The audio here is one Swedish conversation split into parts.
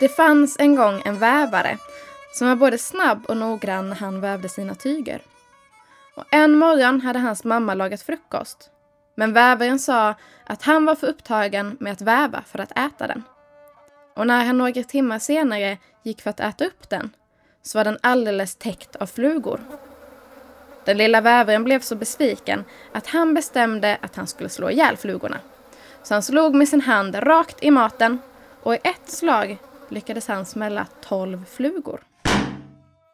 Det fanns en gång en vävare som var både snabb och noggrann när han vävde sina tyger. Och en morgon hade hans mamma lagat frukost. Men vävaren sa att han var för upptagen med att väva för att äta den. Och när han några timmar senare gick för att äta upp den så var den alldeles täckt av flugor. Den lilla vävaren blev så besviken att han bestämde att han skulle slå ihjäl flugorna. Så han slog med sin hand rakt i maten och i ett slag lyckades han smälla tolv flugor.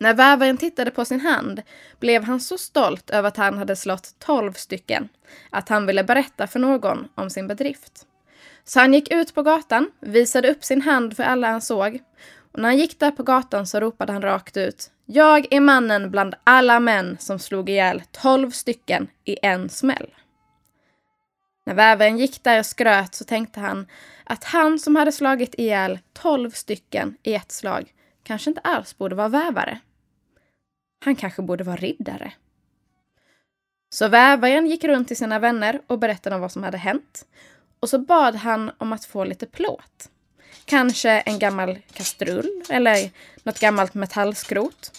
När vävaren tittade på sin hand blev han så stolt över att han hade slått tolv stycken att han ville berätta för någon om sin bedrift. Så han gick ut på gatan, visade upp sin hand för alla han såg och när han gick där på gatan så ropade han rakt ut Jag är mannen bland alla män som slog ihjäl tolv stycken i en smäll. När vävaren gick där och skröt så tänkte han att han som hade slagit ihjäl tolv stycken i ett slag kanske inte alls borde vara vävare. Han kanske borde vara riddare. Så vävaren gick runt till sina vänner och berättade om vad som hade hänt. Och så bad han om att få lite plåt. Kanske en gammal kastrull eller något gammalt metallskrot.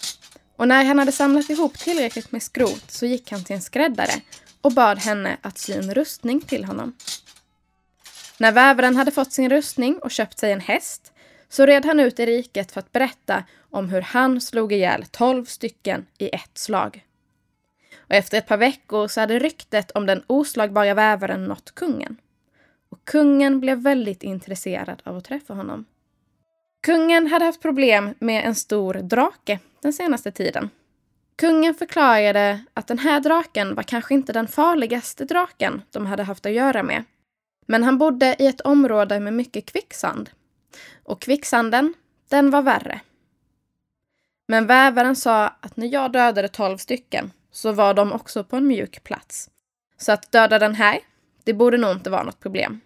Och när han hade samlat ihop tillräckligt med skrot så gick han till en skräddare och bad henne att sy en rustning till honom. När vävaren hade fått sin rustning och köpt sig en häst så red han ut i riket för att berätta om hur han slog ihjäl tolv stycken i ett slag. Och efter ett par veckor så hade ryktet om den oslagbara vävaren nått kungen. Och kungen blev väldigt intresserad av att träffa honom. Kungen hade haft problem med en stor drake den senaste tiden. Kungen förklarade att den här draken var kanske inte den farligaste draken de hade haft att göra med. Men han bodde i ett område med mycket kvicksand. Och kvicksanden, den var värre. Men vävaren sa att när jag dödade tolv stycken så var de också på en mjuk plats. Så att döda den här, det borde nog inte vara något problem.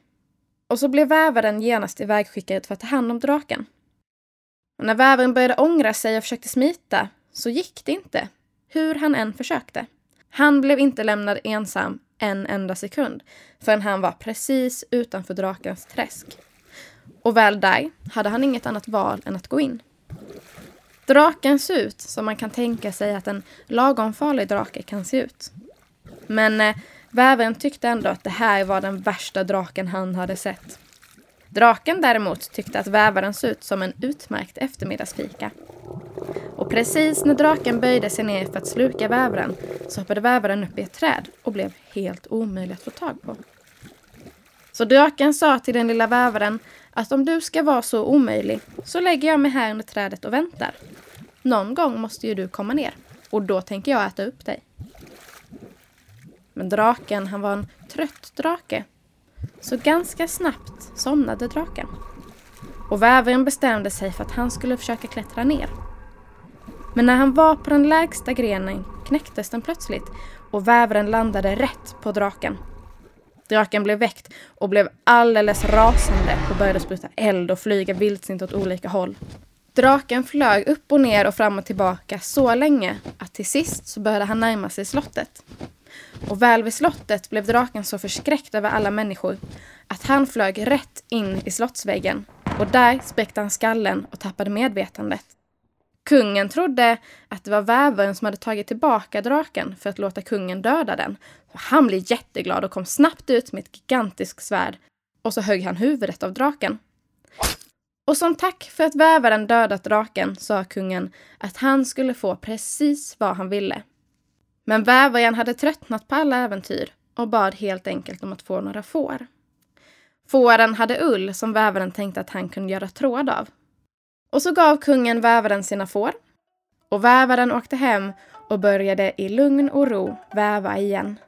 Och så blev vävaren genast ivägskickad för att ta hand om draken. Och när vävaren började ångra sig och försökte smita så gick det inte, hur han än försökte. Han blev inte lämnad ensam en enda sekund förrän han var precis utanför drakens träsk. Och väl där hade han inget annat val än att gå in. Draken ser ut som man kan tänka sig att en lagom farlig drake kan se ut. Men eh, vävaren tyckte ändå att det här var den värsta draken han hade sett. Draken däremot tyckte att vävaren såg ut som en utmärkt eftermiddagsfika. Och precis när draken böjde sig ner för att sluka vävaren så hoppade vävaren upp i ett träd och blev helt omöjlig att få tag på. Så draken sa till den lilla vävaren att om du ska vara så omöjlig så lägger jag mig här under trädet och väntar. Någon gång måste ju du komma ner och då tänker jag äta upp dig. Men draken, han var en trött drake. Så ganska snabbt somnade draken. Och vävaren bestämde sig för att han skulle försöka klättra ner. Men när han var på den lägsta grenen knäcktes den plötsligt och vävaren landade rätt på draken. Draken blev väckt och blev alldeles rasande och började spruta eld och flyga vildsint åt olika håll. Draken flög upp och ner och fram och tillbaka så länge att till sist så började han närma sig slottet. Och väl vid slottet blev draken så förskräckt över alla människor att han flög rätt in i slottsväggen och där spräckte han skallen och tappade medvetandet. Kungen trodde att det var vävaren som hade tagit tillbaka draken för att låta kungen döda den. Han blev jätteglad och kom snabbt ut med ett gigantiskt svärd och så högg han huvudet av draken. Och som tack för att vävaren dödat draken sa kungen att han skulle få precis vad han ville. Men vävaren hade tröttnat på alla äventyr och bad helt enkelt om att få några får. Fåren hade ull som vävaren tänkte att han kunde göra tråd av. Och så gav kungen vävaren sina får. Och vävaren åkte hem och började i lugn och ro väva igen.